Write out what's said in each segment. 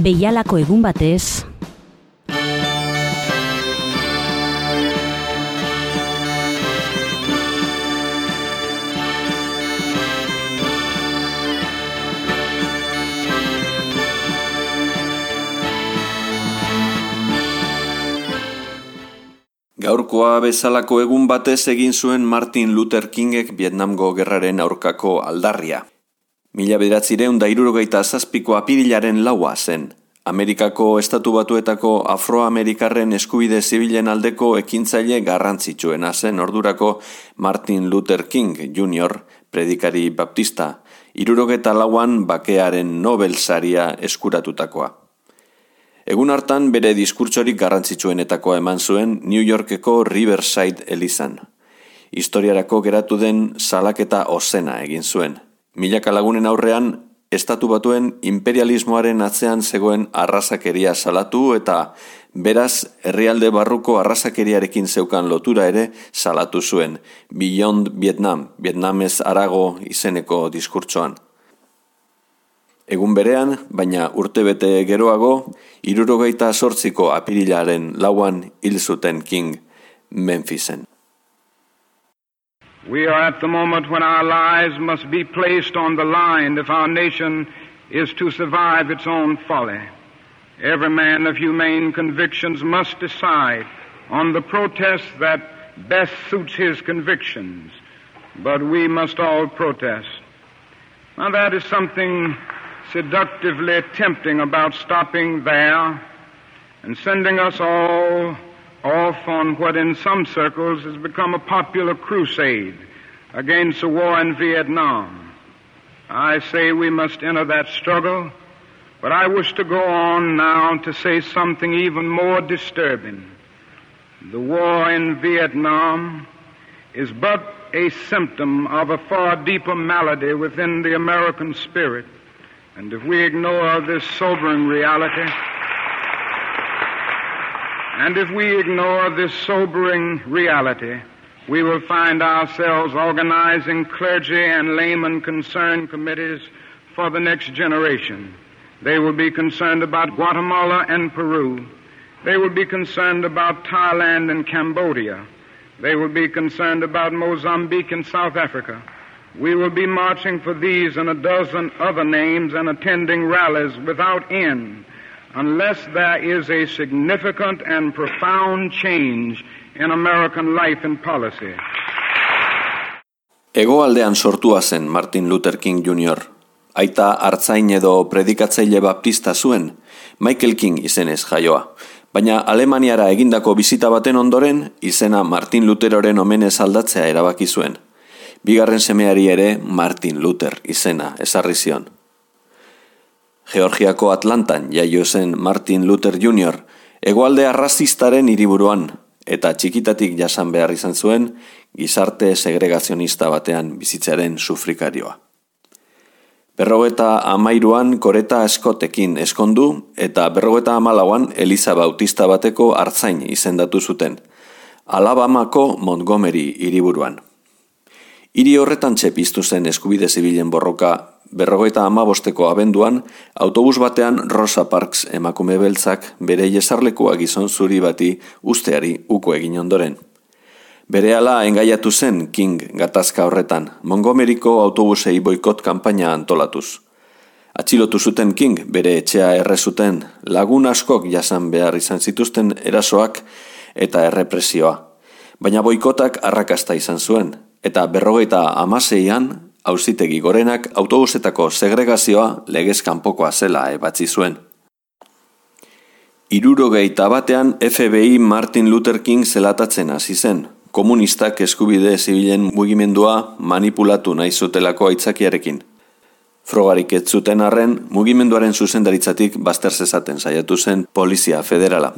Beialako egun batez, Gaurkoa bezalako egun batez egin zuen Martin Luther Kingek Vietnamgo gerraren aurkako aldarria. Mila bederatzireun da irurogeita zazpiko apirilaren laua zen. Amerikako estatu batuetako afroamerikarren eskubide zibilen aldeko ekintzaile garrantzitsuena zen ordurako Martin Luther King Jr. predikari baptista, irurogeta lauan bakearen Nobel saria eskuratutakoa. Egun hartan bere diskurtsorik garrantzitsuenetakoa eman zuen New Yorkeko Riverside Elizan. Historiarako geratu den salaketa ozena egin zuen – Milaka lagunen aurrean, estatu batuen imperialismoaren atzean zegoen arrazakeria salatu eta beraz herrialde barruko arrazakeriarekin zeukan lotura ere salatu zuen Beyond Vietnam, Vietnamez arago izeneko diskurtsoan. Egun berean, baina urtebete geroago, irurogeita sortziko apirilaren lauan hil zuten King Memphisen. We are at the moment when our lives must be placed on the line if our nation is to survive its own folly. Every man of humane convictions must decide on the protest that best suits his convictions. But we must all protest. Now that is something seductively tempting about stopping there and sending us all off on what in some circles has become a popular crusade against the war in Vietnam. I say we must enter that struggle, but I wish to go on now to say something even more disturbing. The war in Vietnam is but a symptom of a far deeper malady within the American spirit. And if we ignore this sobering reality, and if we ignore this sobering reality, we will find ourselves organizing clergy and layman concerned committees for the next generation. They will be concerned about Guatemala and Peru. They will be concerned about Thailand and Cambodia. They will be concerned about Mozambique and South Africa. We will be marching for these and a dozen other names and attending rallies without end unless there is a significant and profound change in American life and policy. Egoaldean sortua zen Martin Luther King Jr. Aita hartzain edo predikatzaile baptista zuen, Michael King izenez jaioa. Baina Alemaniara egindako bizita baten ondoren, izena Martin Lutheroren omenez aldatzea erabaki zuen. Bigarren semeari ere Martin Luther izena ezarri zion. Georgiako Atlantan jaio zen Martin Luther Jr. egoalde arrazistaren hiriburuan eta txikitatik jasan behar izan zuen gizarte segregazionista batean bizitzaren sufrikarioa. Berrogeta amairuan koreta eskotekin eskondu eta berrogeta amalauan Eliza Bautista bateko hartzain izendatu zuten, Alabamako Montgomery hiriburuan. Hiri horretan txepiztu zen eskubide zibilen borroka berrogeita amabosteko abenduan, autobus batean Rosa Parks emakume beltzak bere jesarlekua gizon zuri bati usteari uko egin ondoren. Bere ala engaiatu zen King gatazka horretan, Montgomeryko autobusei boikot kanpaina antolatuz. Atxilotu zuten King bere etxea errezuten lagun askok jasan behar izan zituzten erasoak eta errepresioa. Baina boikotak arrakasta izan zuen, eta berrogeita amaseian hauzitegi gorenak autobusetako segregazioa legez kanpokoa zela ebatzi zuen. Irurogeita batean FBI Martin Luther King zelatatzen hasi zen, komunistak eskubide zibilen mugimendua manipulatu nahi zutelako aitzakiarekin. Frogarik ez zuten arren, mugimenduaren zuzendaritzatik bazter zezaten saiatu zen Polizia Federala.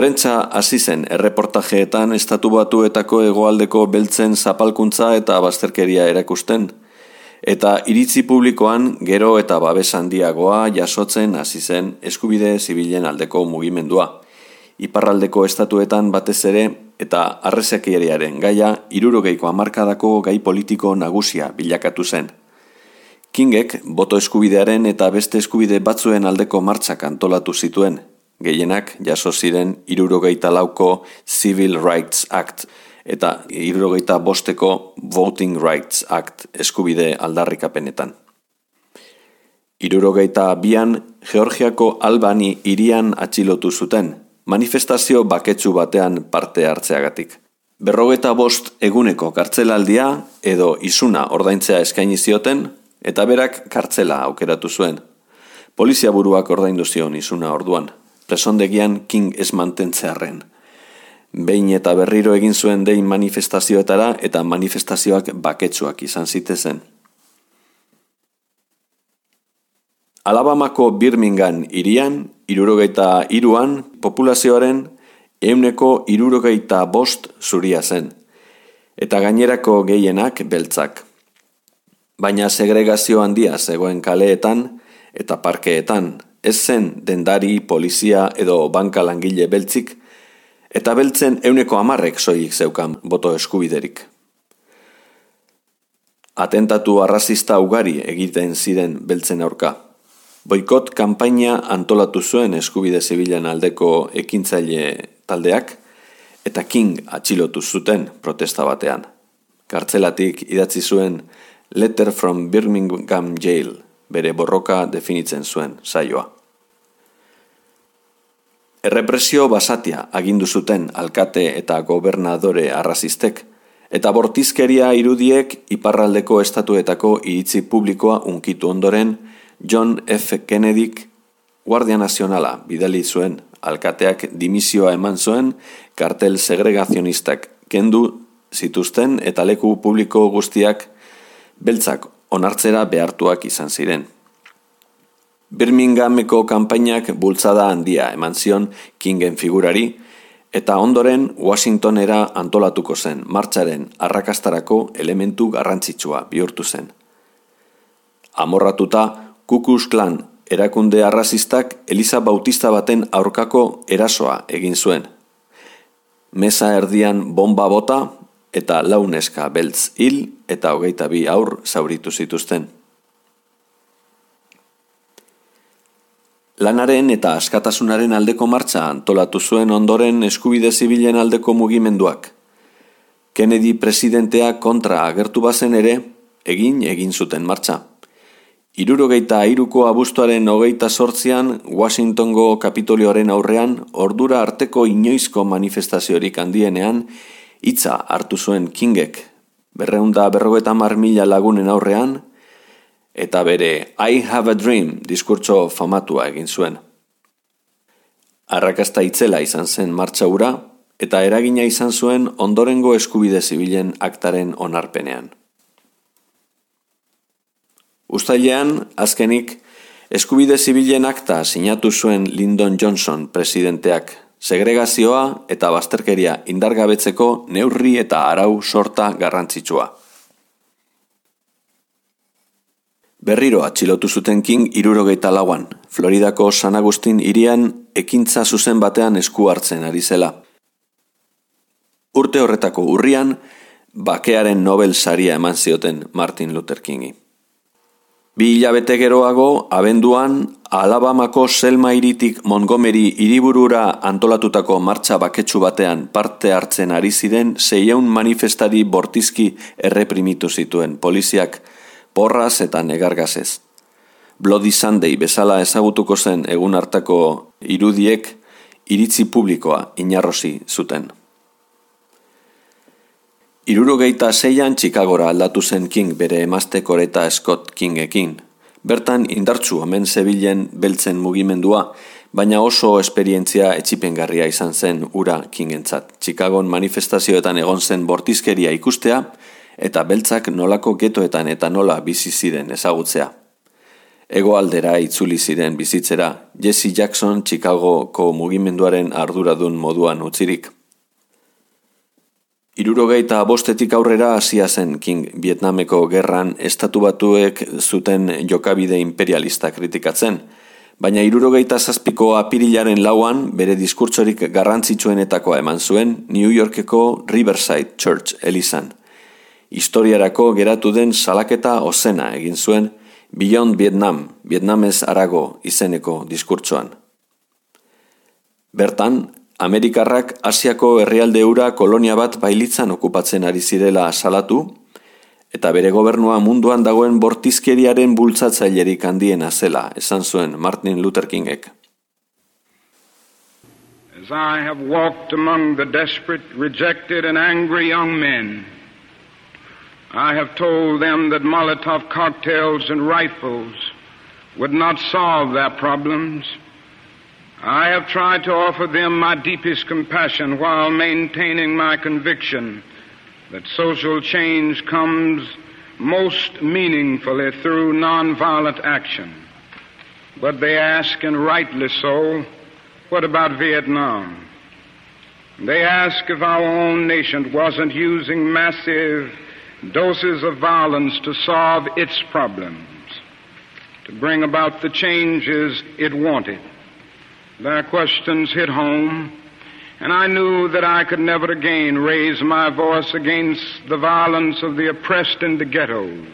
Prentza hasi zen erreportajeetan estatu batuetako hegoaldeko beltzen zapalkuntza eta bazterkeria erakusten, eta iritzi publikoan gero eta babes handiagoa jasotzen hasi zen eskubide zibilen aldeko mugimendua. Iparraldeko estatuetan batez ere eta arrezekieriaren gaia irurogeiko amarkadako gai politiko nagusia bilakatu zen. Kingek boto eskubidearen eta beste eskubide batzuen aldeko martxak antolatu zituen, gehienak jaso ziren irurogeita lauko Civil Rights Act eta irurogeita bosteko Voting Rights Act eskubide aldarrikapenetan. Irurogeita bian, Georgiako Albani irian atxilotu zuten, manifestazio baketsu batean parte hartzeagatik. Berrogeta bost eguneko kartzelaldia edo izuna ordaintzea eskaini zioten eta berak kartzela aukeratu zuen. Polizia buruak ordaindu zion izuna orduan, presondegian King ez mantentzearen. Behin eta berriro egin zuen dein manifestazioetara eta manifestazioak baketsuak izan zitezen. Alabamako Birmingham irian, irurogeita iruan, populazioaren euneko irurogeita bost zuria zen, eta gainerako gehienak beltzak. Baina segregazio handia zegoen kaleetan eta parkeetan, ez zen dendari, polizia edo banka langile beltzik, eta beltzen euneko amarrek soilik zeukan boto eskubiderik. Atentatu arrazista ugari egiten ziren beltzen aurka. Boikot kanpaina antolatu zuen eskubide zibilan aldeko ekintzaile taldeak eta King atxilotu zuten protesta batean. Kartzelatik idatzi zuen Letter from Birmingham Jail bere borroka definitzen zuen saioa. Errepresio basatia agindu zuten alkate eta gobernadore arrazistek, eta bortizkeria irudiek iparraldeko estatuetako iritzi publikoa unkitu ondoren John F. Kennedyk Guardia Nazionala bidali zuen alkateak dimisioa eman zuen kartel segregazionistak kendu zituzten eta leku publiko guztiak beltzak onartzera behartuak izan ziren. Birminghameko kanpainak bultzada handia eman zion Kingen figurari, eta ondoren Washingtonera antolatuko zen martxaren arrakastarako elementu garrantzitsua bihurtu zen. Amorratuta, Kukus Klan erakunde arrazistak Eliza Bautista baten aurkako erasoa egin zuen. Mesa erdian bomba bota eta launeska beltz hil eta hogeita bi aur zauritu zituzten. Lanaren eta askatasunaren aldeko martxa antolatu zuen ondoren eskubide zibilen aldeko mugimenduak. Kennedy presidentea kontra agertu bazen ere, egin egin zuten martxa. Irurogeita iruko abuztuaren hogeita sortzian, Washingtongo kapitolioaren aurrean, ordura arteko inoizko manifestaziorik handienean, hitza hartu zuen Kingek, berreunda berrogeta mar mila lagunen aurrean, eta bere I have a dream diskurtso famatua egin zuen. Arrakasta itzela izan zen martxa ura, eta eragina izan zuen ondorengo eskubide zibilen aktaren onarpenean. Uztailean, azkenik, eskubide zibilen akta sinatu zuen Lyndon Johnson presidenteak, segregazioa eta bazterkeria indargabetzeko neurri eta arau sorta garrantzitsua. Berriro atxilotu zuten King irurogeita lauan, Floridako San Agustin irian ekintza zuzen batean esku hartzen ari zela. Urte horretako urrian, bakearen Nobel saria eman zioten Martin Luther Kingi. Bi hilabete geroago, abenduan, Alabamako Selma iritik Montgomery iriburura antolatutako martxa baketsu batean parte hartzen ari ziren zeiaun manifestari bortizki erreprimitu zituen poliziak porraz eta negargazez. Bloody Sunday bezala ezagutuko zen egun hartako irudiek iritzi publikoa inarrosi zuten. Irurogeita zeian Chicagora aldatu zen King bere emazte koreta Scott Kingekin. Bertan indartsu omen zebilen beltzen mugimendua, baina oso esperientzia etxipengarria izan zen ura Kingentzat. Chicagon manifestazioetan egon zen bortizkeria ikustea, eta beltzak nolako getoetan eta nola bizi ziren ezagutzea. Ego aldera itzuli ziren bizitzera, Jesse Jackson Chicagoko mugimenduaren arduradun moduan utzirik. Irurogeita bostetik aurrera hasia zen King Vietnameko gerran estatu batuek zuten jokabide imperialista kritikatzen, baina irurogeita zazpiko apirilaren lauan bere diskurtsorik garrantzitsuenetakoa eman zuen New Yorkeko Riverside Church elizan. Historiarako geratu den salaketa ozena egin zuen Beyond Vietnam, Vietnamez arago izeneko diskurtsoan. Bertan, Amerikarrak Asiako herrialde ura kolonia bat bailitzan okupatzen ari zirela salatu, eta bere gobernua munduan dagoen bortizkeriaren bultzatzailerik handiena zela, esan zuen Martin Luther Kingek. As I have walked among the desperate, rejected, and angry young men, I have told them that Molotov cocktails and rifles would not solve their problems. I have tried to offer them my deepest compassion while maintaining my conviction that social change comes most meaningfully through nonviolent action. But they ask, and rightly so, what about Vietnam? They ask if our own nation wasn't using massive doses of violence to solve its problems, to bring about the changes it wanted. Their questions hit home, and I knew that I could never again raise my voice against the violence of the oppressed in the ghettos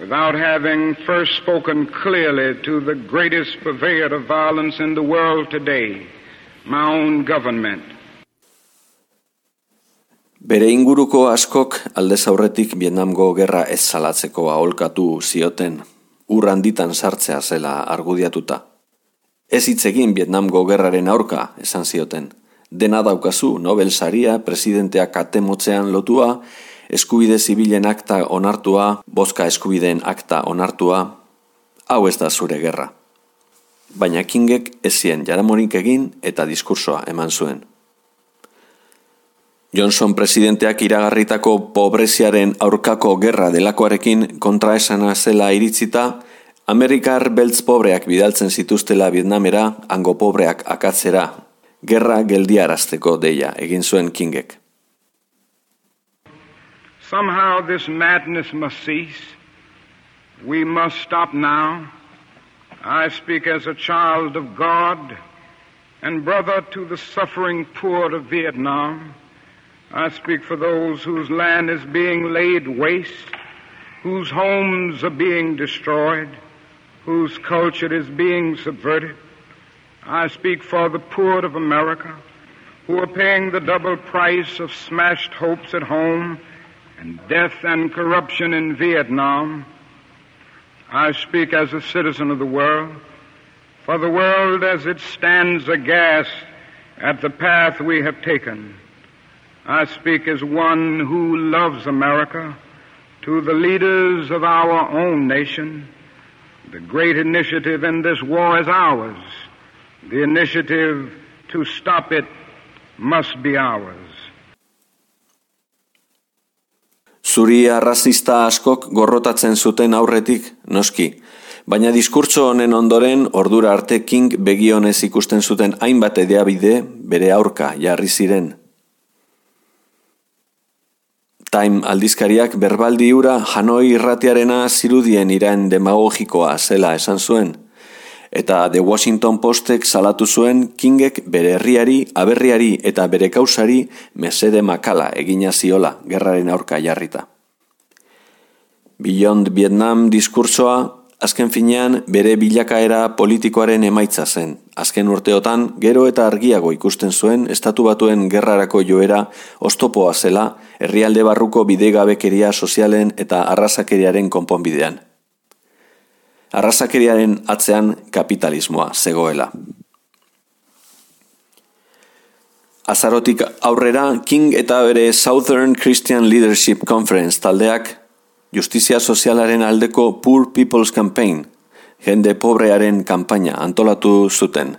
without having first spoken clearly to the greatest purveyor of violence in the world today, my own government. Bere inguruko askok aldez aurretik Vietnamgo gerra ez salatzeko aholkatu zioten, ur handitan sartzea zela argudiatuta. Ez hitz egin Vietnamgo gerraren aurka, esan zioten. Dena daukazu Nobel saria presidenteak atemotzean lotua eskubide zibilen akta onartua, bozka eskubideen akta onartua, hau ez da zure gerra. Baina Kingek ezien jaramonik egin eta diskursoa eman zuen. Johnson presidenteak iragarritako pobreziaren aurkako gerra delakoarekin kontraesana zela iritzita, Amerikar beltz pobreak bidaltzen zituztela Vietnamera, hango pobreak akatzera, gerra geldiarazteko deia egin zuen Kingek. Somehow this madness must cease. We must stop now. I speak as a child of God and brother to the suffering poor of Vietnam. I speak for those whose land is being laid waste, whose homes are being destroyed, whose culture is being subverted. I speak for the poor of America who are paying the double price of smashed hopes at home and death and corruption in Vietnam. I speak as a citizen of the world, for the world as it stands aghast at the path we have taken. I speak as one who loves America to the leaders of our own nation. The great initiative in this war is ours. The initiative to stop it must be ours. Zuri arrazista askok gorrotatzen zuten aurretik, noski. Baina diskurtso honen ondoren, ordura arte King begionez ikusten zuten hainbat edeabide bere aurka jarri ziren. Time aldizkariak berbaldi ura Hanoi irratiarena zirudien iraen demagogikoa zela esan zuen – eta The Washington Postek salatu zuen Kingek bere herriari, aberriari eta bere kausari mesede makala egina ziola gerraren aurka jarrita. Beyond Vietnam diskursoa azken finean bere bilakaera politikoaren emaitza zen. Azken urteotan gero eta argiago ikusten zuen estatu batuen gerrarako joera ostopoa zela herrialde barruko bidegabekeria sozialen eta arrazakeriaren konponbidean arrasakeriaren atzean kapitalismoa zegoela. Azarotik aurrera, King eta bere Southern Christian Leadership Conference taldeak justizia sozialaren aldeko Poor People's Campaign, jende pobrearen kanpaina antolatu zuten.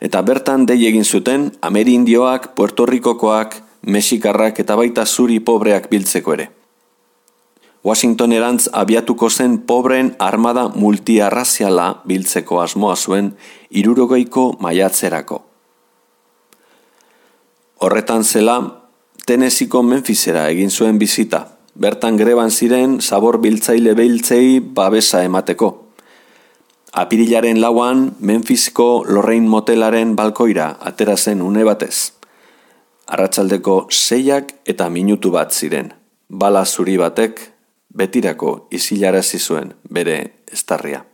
Eta bertan dei egin zuten Amerindioak, Puerto Ricokoak, Mexikarrak eta baita zuri pobreak biltzeko ere. Washington erantz abiatuko zen pobren armada multiarraziala biltzeko asmoa zuen irurogeiko maiatzerako. Horretan zela, Teneziko Memphisera egin zuen bizita, bertan greban ziren zabor biltzaile behiltzei babesa emateko. Apirilaren lauan, Memphisko Lorraine Motelaren balkoira atera zen une batez. Arratsaldeko seiak eta minutu bat ziren. Bala zuri batek betirako izilarazi zuen bere estarria.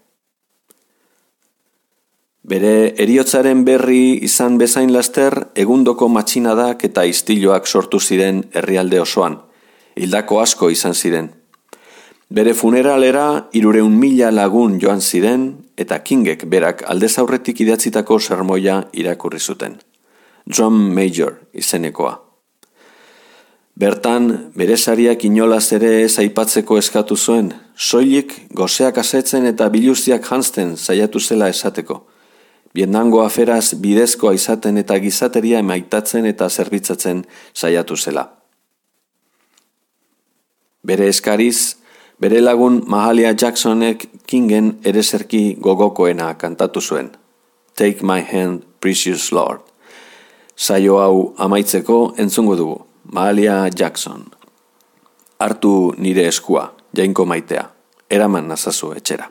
Bere eriotzaren berri izan bezain laster egundoko matxinadak eta istiloak sortu ziren herrialde osoan. Hildako asko izan ziren. Bere funeralera irureun mila lagun joan ziren eta Kingek berak aldez aurretik idatzitako sermoia irakurri zuten. John Major izenekoa. Bertan, bere sariak inolaz ere ez aipatzeko eskatu zuen, soilik gozeak asetzen eta biluziak jansten saiatu zela esateko. Biendango aferaz bidezkoa izaten eta gizateria emaitatzen eta zerbitzatzen saiatu zela. Bere eskariz, bere lagun Mahalia Jacksonek Kingen ereserki gogokoena kantatu zuen. Take my hand, precious Lord. Saio hau amaitzeko entzungo dugu. Mahalia Jackson. Artu nire eskua, jainko maitea. Eraman nazazu etxera.